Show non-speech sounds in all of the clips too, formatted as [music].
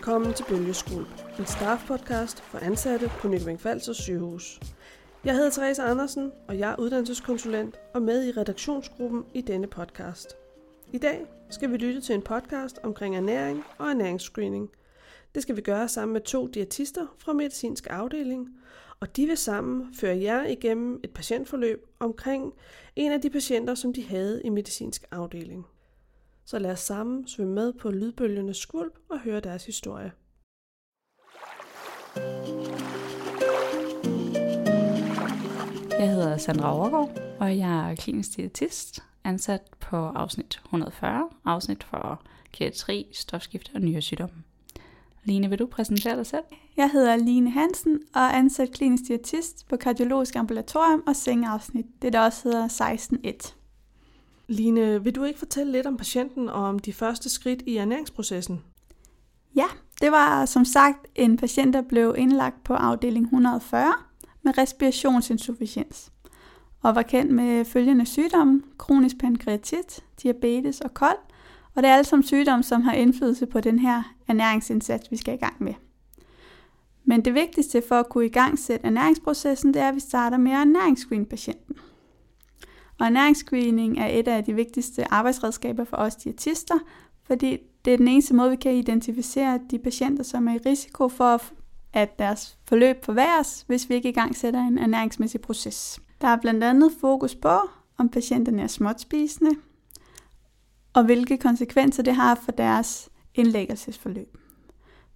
Velkommen til Bølgeskuld, en staff-podcast for ansatte på Nykøbing Falster sygehus. Jeg hedder Therese Andersen, og jeg er uddannelseskonsulent og med i redaktionsgruppen i denne podcast. I dag skal vi lytte til en podcast omkring ernæring og ernæringsscreening. Det skal vi gøre sammen med to diætister fra medicinsk afdeling, og de vil sammen føre jer igennem et patientforløb omkring en af de patienter, som de havde i medicinsk afdeling. Så lad os sammen svømme med på lydbølgernes skvulp og høre deres historie. Jeg hedder Sandra Overgaard, og jeg er klinisk diætist, ansat på afsnit 140, afsnit for geriatri, stofskifte og nyere sygdomme. Line, vil du præsentere dig selv? Jeg hedder Line Hansen og er ansat klinisk diætist på Kardiologisk Ambulatorium og sengeafsnit, det der også hedder 16.1. Line, vil du ikke fortælle lidt om patienten og om de første skridt i ernæringsprocessen? Ja, det var som sagt en patient, der blev indlagt på afdeling 140 med respirationsinsufficiens og var kendt med følgende sygdomme, kronisk pankreatit, diabetes og kold, og det er alle sammen sygdomme, som har indflydelse på den her ernæringsindsats, vi skal i gang med. Men det vigtigste for at kunne i gang sætte ernæringsprocessen, det er, at vi starter med at ernæringsscreen patienten. Og ernæringsscreening er et af de vigtigste arbejdsredskaber for os diætister, fordi det er den eneste måde, vi kan identificere de patienter, som er i risiko for, at deres forløb forværres, hvis vi ikke i gang sætter en ernæringsmæssig proces. Der er blandt andet fokus på, om patienterne er småtspisende, og hvilke konsekvenser det har for deres indlæggelsesforløb.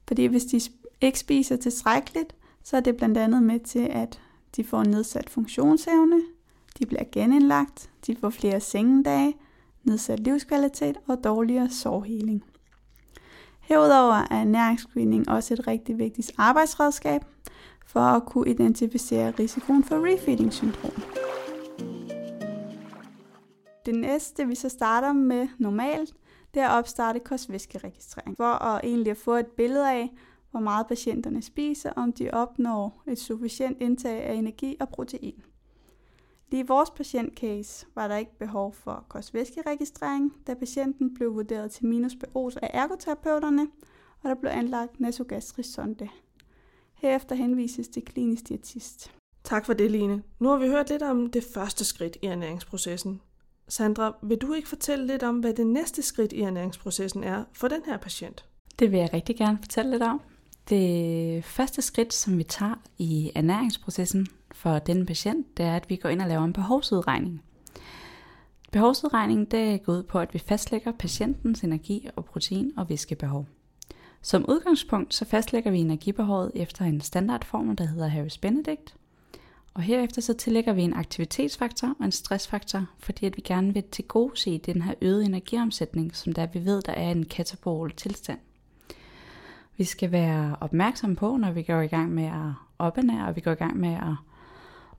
Fordi hvis de ikke spiser tilstrækkeligt, så er det blandt andet med til, at de får nedsat funktionsevne, de bliver genindlagt, de får flere sengedage, nedsat livskvalitet og dårligere sårheling. Herudover er ernæringsscreening også et rigtig vigtigt arbejdsredskab for at kunne identificere risikoen for refeeding-syndrom. Det næste, vi så starter med normalt, det er at opstarte kostvæskeregistrering, for at egentlig få et billede af, hvor meget patienterne spiser, om de opnår et sufficient indtag af energi og protein. I vores patientcase var der ikke behov for kostvæskeregistrering, da patienten blev vurderet til minus BO's af ergoterapeuterne, og der blev anlagt nasogastrisk sonde. Herefter henvises til klinisk diætist. Tak for det, Line. Nu har vi hørt lidt om det første skridt i ernæringsprocessen. Sandra, vil du ikke fortælle lidt om, hvad det næste skridt i ernæringsprocessen er for den her patient? Det vil jeg rigtig gerne fortælle lidt om. Det første skridt, som vi tager i ernæringsprocessen for den patient, det er, at vi går ind og laver en behovsudregning. Behovsudregningen det går ud på, at vi fastlægger patientens energi- og protein- og væskebehov. Som udgangspunkt så fastlægger vi energibehovet efter en standardformel, der hedder Harris Benedict. Og herefter så tillægger vi en aktivitetsfaktor og en stressfaktor, fordi at vi gerne vil til gode se den her øgede energiomsætning, som der vi ved, der er en katabol tilstand. Vi skal være opmærksomme på, når vi går i gang med at opernære, og vi går i gang med at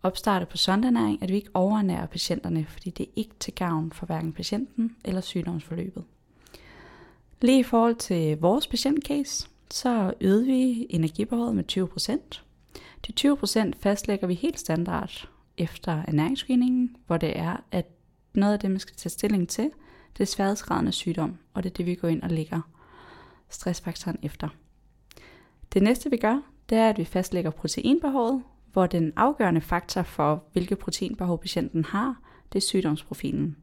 opstarte på sondernæring, at vi ikke overnærer patienterne, fordi det er ikke til gavn for hverken patienten eller sygdomsforløbet. Lige i forhold til vores patientcase, så øgede vi energibehovet med 20%. De 20% fastlægger vi helt standard efter ernæringsscreeningen, hvor det er, at noget af det, man skal tage stilling til, det er sværhedsgraden af sygdom, og det er det, vi går ind og lægger stressfaktoren efter. Det næste, vi gør, det er, at vi fastlægger proteinbehovet, hvor den afgørende faktor for, hvilket proteinbehov patienten har, det er sygdomsprofilen.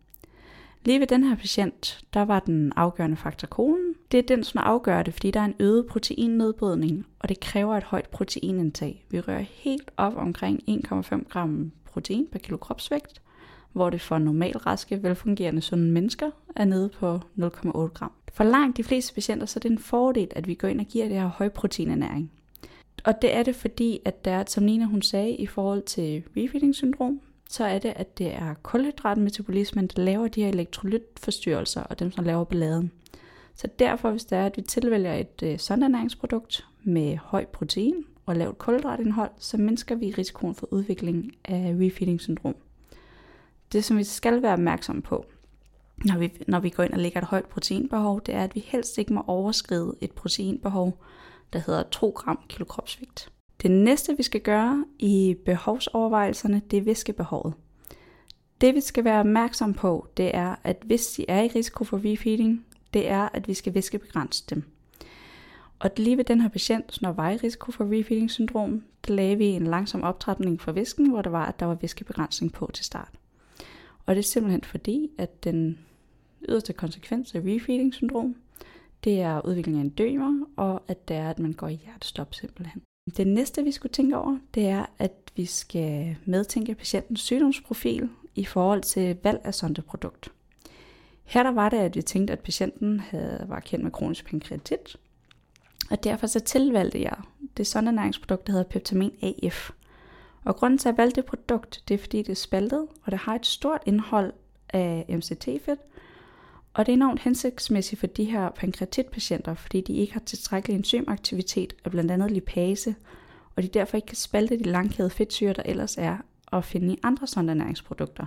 Lige ved den her patient, der var den afgørende faktor kolen. Det er den, som afgør det, fordi der er en øget proteinnedbrydning, og det kræver et højt proteinindtag. Vi rører helt op omkring 1,5 gram protein per kilo kropsvægt, hvor det for normalt raske, velfungerende sunde mennesker er nede på 0,8 gram. For langt de fleste patienter, så er det en fordel, at vi går ind og giver det her højproteinernæring. Og det er det, fordi at der er, som Nina hun sagde, i forhold til refeeding syndrom, så er det, at det er kulhydratmetabolismen, der laver de her elektrolytforstyrrelser, og dem, som laver balladen. Så derfor, hvis det er, at vi tilvælger et øh, ernæringsprodukt med høj protein og lavt kulhydratindhold, så mindsker vi risikoen for udvikling af refeeding syndrom. Det, som vi skal være opmærksom på, når vi, når vi går ind og lægger et højt proteinbehov, det er, at vi helst ikke må overskride et proteinbehov, der hedder 2 gram kilo kropsvægt. Det næste, vi skal gøre i behovsovervejelserne, det er væskebehovet. Det vi skal være opmærksom på, det er, at hvis de er i risiko for refeeding, det er, at vi skal væskebegrænse dem. Og lige ved den her patient, når var i risiko for refeeding syndrom, der lagde vi en langsom optrætning for væsken, hvor der var, at der var væskebegrænsning på til start. Og det er simpelthen fordi, at den yderste konsekvens af refeeding syndrom, det er udvikling af en dømer, og at det er, at man går i hjertestop simpelthen. Det næste, vi skulle tænke over, det er, at vi skal medtænke patientens sygdomsprofil i forhold til valg af sondeprodukt. Her der var det, at vi tænkte, at patienten havde, var kendt med kronisk pankreatit, og derfor så tilvalgte jeg det sondernæringsprodukt, der hedder Peptamin AF. Og grunden til, at jeg valgte det produkt, det er fordi, det er spaltet, og det har et stort indhold af MCT-fedt, og det er enormt hensigtsmæssigt for de her pankreatitpatienter, fordi de ikke har tilstrækkelig enzymaktivitet af blandt andet lipase, og de derfor ikke kan spalte de langkædede fedtsyre, der ellers er at finde i andre sondernæringsprodukter.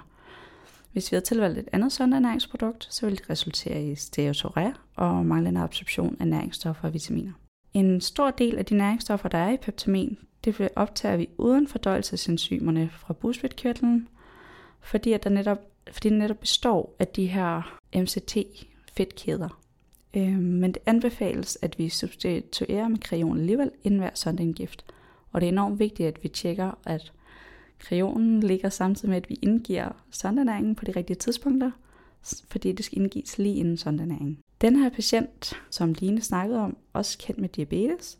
Hvis vi havde tilvalgt et andet sondernæringsprodukt, så ville det resultere i steatoré og manglende absorption af næringsstoffer og vitaminer. En stor del af de næringsstoffer, der er i peptamin, det optager vi uden fordøjelsesenzymerne fra busvitkirtlen, fordi, at der netop, fordi det netop består af de her MCT-fedtkæder. Øh, men det anbefales, at vi substituerer med kreon alligevel inden hver sondindgift. Og det er enormt vigtigt, at vi tjekker, at kreonen ligger samtidig med, at vi indgiver sondernæringen på de rigtige tidspunkter, fordi det skal indgives lige inden sondernæringen. Den her patient, som Line snakkede om, også kendt med diabetes,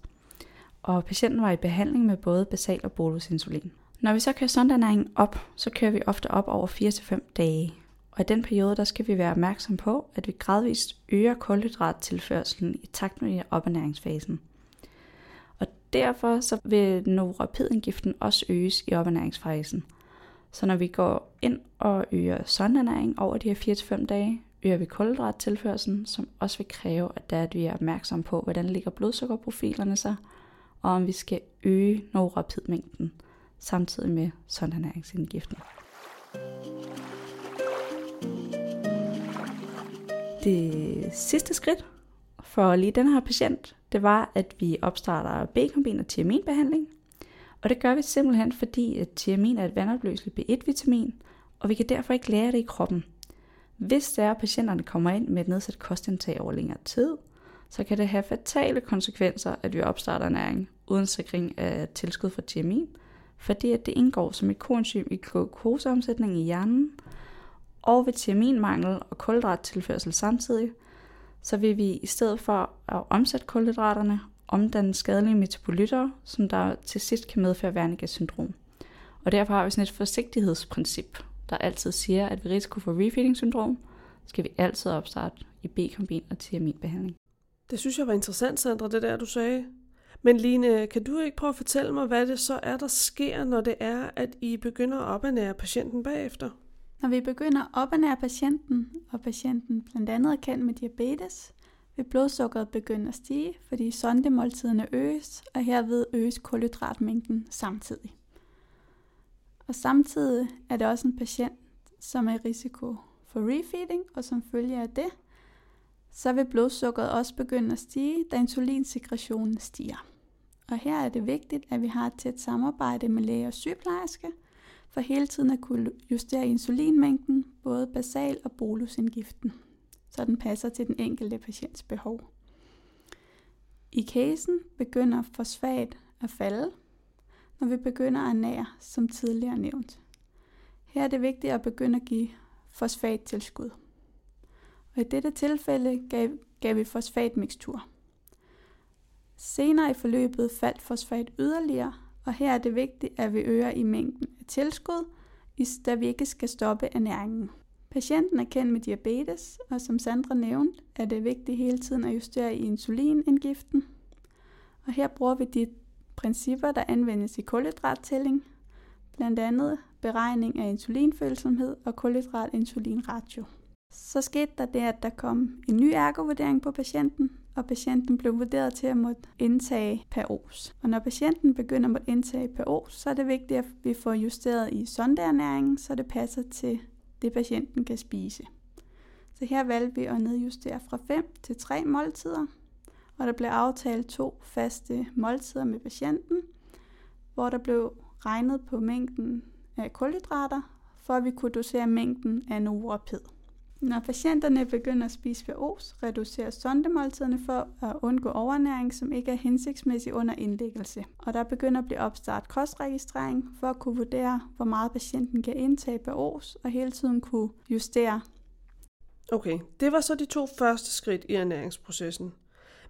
og patienten var i behandling med både basal og bolusinsulin. Når vi så kører sondernæringen op, så kører vi ofte op over 4-5 dage. Og i den periode, der skal vi være opmærksom på, at vi gradvist øger kulhydrattilførselen i takt med opernæringsfasen. Og derfor så vil norapidengiften også øges i opernæringsfasen. Så når vi går ind og øger sondernæring over de her 4-5 dage, øger vi kulhydrattilførselen, som også vil kræve, at, der, at vi er opmærksom på, hvordan ligger blodsukkerprofilerne sig, og om vi skal øge norapidmængden samtidig med sondernæringsindgiften. Det sidste skridt for lige den her patient, det var, at vi opstarter B-kombin og tiaminbehandling. Og det gør vi simpelthen, fordi at tiamin er et vandopløseligt B1-vitamin, og vi kan derfor ikke lære det i kroppen. Hvis det er, at patienterne kommer ind med et nedsat kostindtag over længere tid, så kan det have fatale konsekvenser, at vi opstarter næring uden sikring af tilskud for tiamin, fordi at det indgår som et koenzym i glukoseomsætningen i hjernen, og ved tiaminmangel og kulhydrattilførsel samtidig, så vil vi i stedet for at omsætte kulhydraterne, omdanne skadelige metabolitter, som der til sidst kan medføre Wernicke syndrom. Og derfor har vi sådan et forsigtighedsprincip, der altid siger, at ved risiko for refeeding syndrom, skal vi altid opstarte i B-kombin og tiaminbehandling. Det synes jeg var interessant, Sandra, det der du sagde. Men Line, kan du ikke prøve at fortælle mig, hvad det så er, der sker, når det er, at I begynder at opernære patienten bagefter? Når vi begynder at opernære patienten, og patienten blandt andet er kendt med diabetes, vil blodsukkeret begynde at stige, fordi sondemåltiderne øges, og herved øges kulhydratmængden samtidig. Og samtidig er det også en patient, som er i risiko for refeeding, og som følge af det, så vil blodsukkeret også begynde at stige, da insulinsekretionen stiger. Og her er det vigtigt, at vi har et tæt samarbejde med læge og sygeplejerske, for hele tiden at kunne justere insulinmængden, både basal og bolusindgiften, så den passer til den enkelte patients behov. I casen begynder fosfat at falde, når vi begynder at nære, som tidligere nævnt. Her er det vigtigt at begynde at give fosfattilskud. Og i dette tilfælde gav, gav vi fosfatmixtur. Senere i forløbet faldt fosfat yderligere, og her er det vigtigt, at vi øger i mængden af tilskud, da vi ikke skal stoppe ernæringen. Patienten er kendt med diabetes, og som Sandra nævnte, er det vigtigt hele tiden at justere i insulinindgiften. Og her bruger vi de principper, der anvendes i kulhydrattælling, blandt andet beregning af insulinfølsomhed og kulhydrat-insulin-ratio. Så skete der det, at der kom en ny ergovurdering på patienten, og patienten blev vurderet til at måtte indtage per os. Og når patienten begynder at måtte indtage per os, så er det vigtigt, at vi får justeret i sondeernæringen, så det passer til det, patienten kan spise. Så her valgte vi at nedjustere fra 5 til 3 måltider, og der blev aftalt to faste måltider med patienten, hvor der blev regnet på mængden af kulhydrater, for at vi kunne dosere mængden af norapid. Når patienterne begynder at spise ved os, reduceres sondemåltiderne for at undgå overnæring, som ikke er hensigtsmæssig under indlæggelse. Og der begynder at blive opstart kostregistrering for at kunne vurdere, hvor meget patienten kan indtage per os, og hele tiden kunne justere. Okay, det var så de to første skridt i ernæringsprocessen.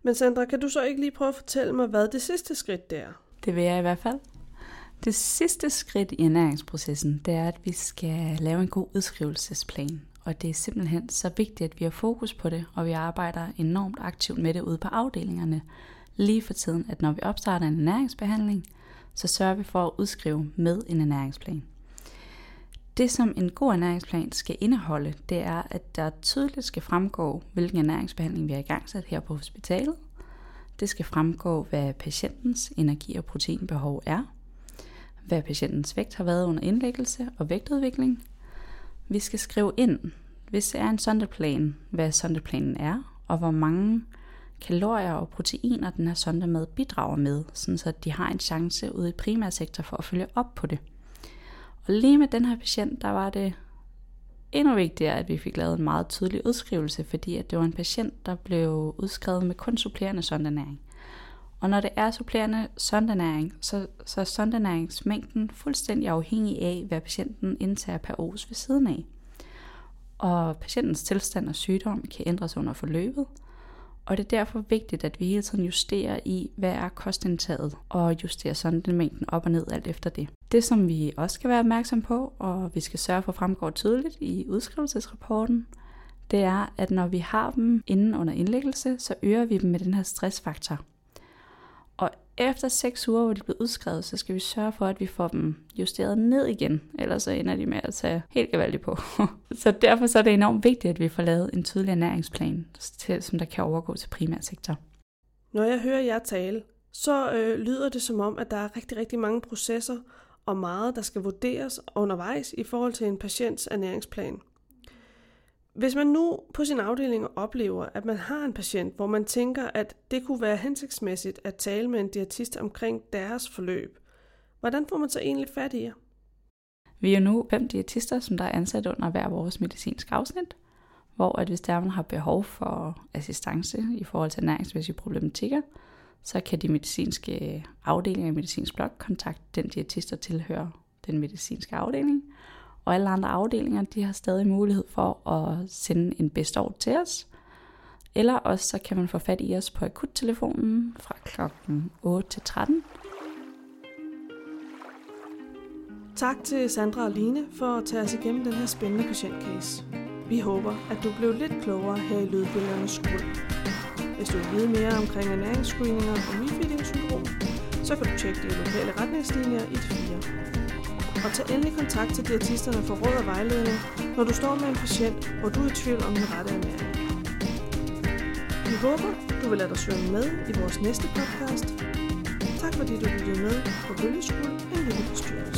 Men Sandra, kan du så ikke lige prøve at fortælle mig, hvad det sidste skridt det er? Det vil jeg i hvert fald. Det sidste skridt i ernæringsprocessen, det er, at vi skal lave en god udskrivelsesplan. Og det er simpelthen så vigtigt, at vi har fokus på det, og vi arbejder enormt aktivt med det ude på afdelingerne. Lige for tiden, at når vi opstarter en ernæringsbehandling, så sørger vi for at udskrive med en ernæringsplan. Det, som en god ernæringsplan skal indeholde, det er, at der tydeligt skal fremgå, hvilken ernæringsbehandling vi har i her på hospitalet. Det skal fremgå, hvad patientens energi- og proteinbehov er, hvad patientens vægt har været under indlæggelse og vægtudvikling. Vi skal skrive ind, hvis det er en sondeplan, hvad sondeplanen er, og hvor mange kalorier og proteiner den her sonde med bidrager med, sådan så de har en chance ude i primærsektor for at følge op på det. Og lige med den her patient, der var det endnu vigtigere, at vi fik lavet en meget tydelig udskrivelse, fordi at det var en patient, der blev udskrevet med kun supplerende sondernæring. Og når det er supplerende sondernæring, så, så er sondernæringsmængden fuldstændig afhængig af, hvad patienten indtager per års ved siden af. Og patientens tilstand og sygdom kan ændres under forløbet, og det er derfor vigtigt, at vi hele tiden justerer i, hvad er kostindtaget, og justerer sondemængden op og ned alt efter det. Det, som vi også skal være opmærksom på, og vi skal sørge for at fremgår tydeligt i udskrivelsesrapporten, det er, at når vi har dem inden under indlæggelse, så øger vi dem med den her stressfaktor. Efter 6 uger, hvor de bliver udskrevet, så skal vi sørge for, at vi får dem justeret ned igen, ellers så ender de med at tage helt gevaldigt på. [laughs] så derfor så er det enormt vigtigt, at vi får lavet en tydelig ernæringsplan, som der kan overgå til primærsektor. Når jeg hører jer tale, så øh, lyder det som om, at der er rigtig, rigtig mange processer og meget, der skal vurderes undervejs i forhold til en patients ernæringsplan. Hvis man nu på sin afdeling oplever, at man har en patient, hvor man tænker, at det kunne være hensigtsmæssigt at tale med en diætist omkring deres forløb, hvordan får man så egentlig fat i jer? Vi er nu fem diætister, som der er ansat under hver vores medicinske afsnit, hvor at hvis der man har behov for assistance i forhold til næringsmæssige problematikker, så kan de medicinske afdelinger i medicinsk blok kontakte den diætist, der tilhører den medicinske afdeling, og alle andre afdelinger, de har stadig mulighed for at sende en best til os. Eller også så kan man få fat i os på akuttelefonen fra klokken 8 til 13. Tak til Sandra og Line for at tage os igennem den her spændende patientcase. Vi håber, at du blev lidt klogere her i Lydbilledernes skole. Hvis du vil vide mere omkring ernæringsscreeninger og refeeding-syndrom, så kan du tjekke de lokale retningslinjer i 4 og tag endelig kontakt til diætisterne for råd og vejledning, når du står med en patient, hvor du er i tvivl om den rette ernæring. Vi håber, du vil lade dig svømme med i vores næste podcast. Tak fordi du lyttede med på Bølgeskuld, en lille bestyrelse.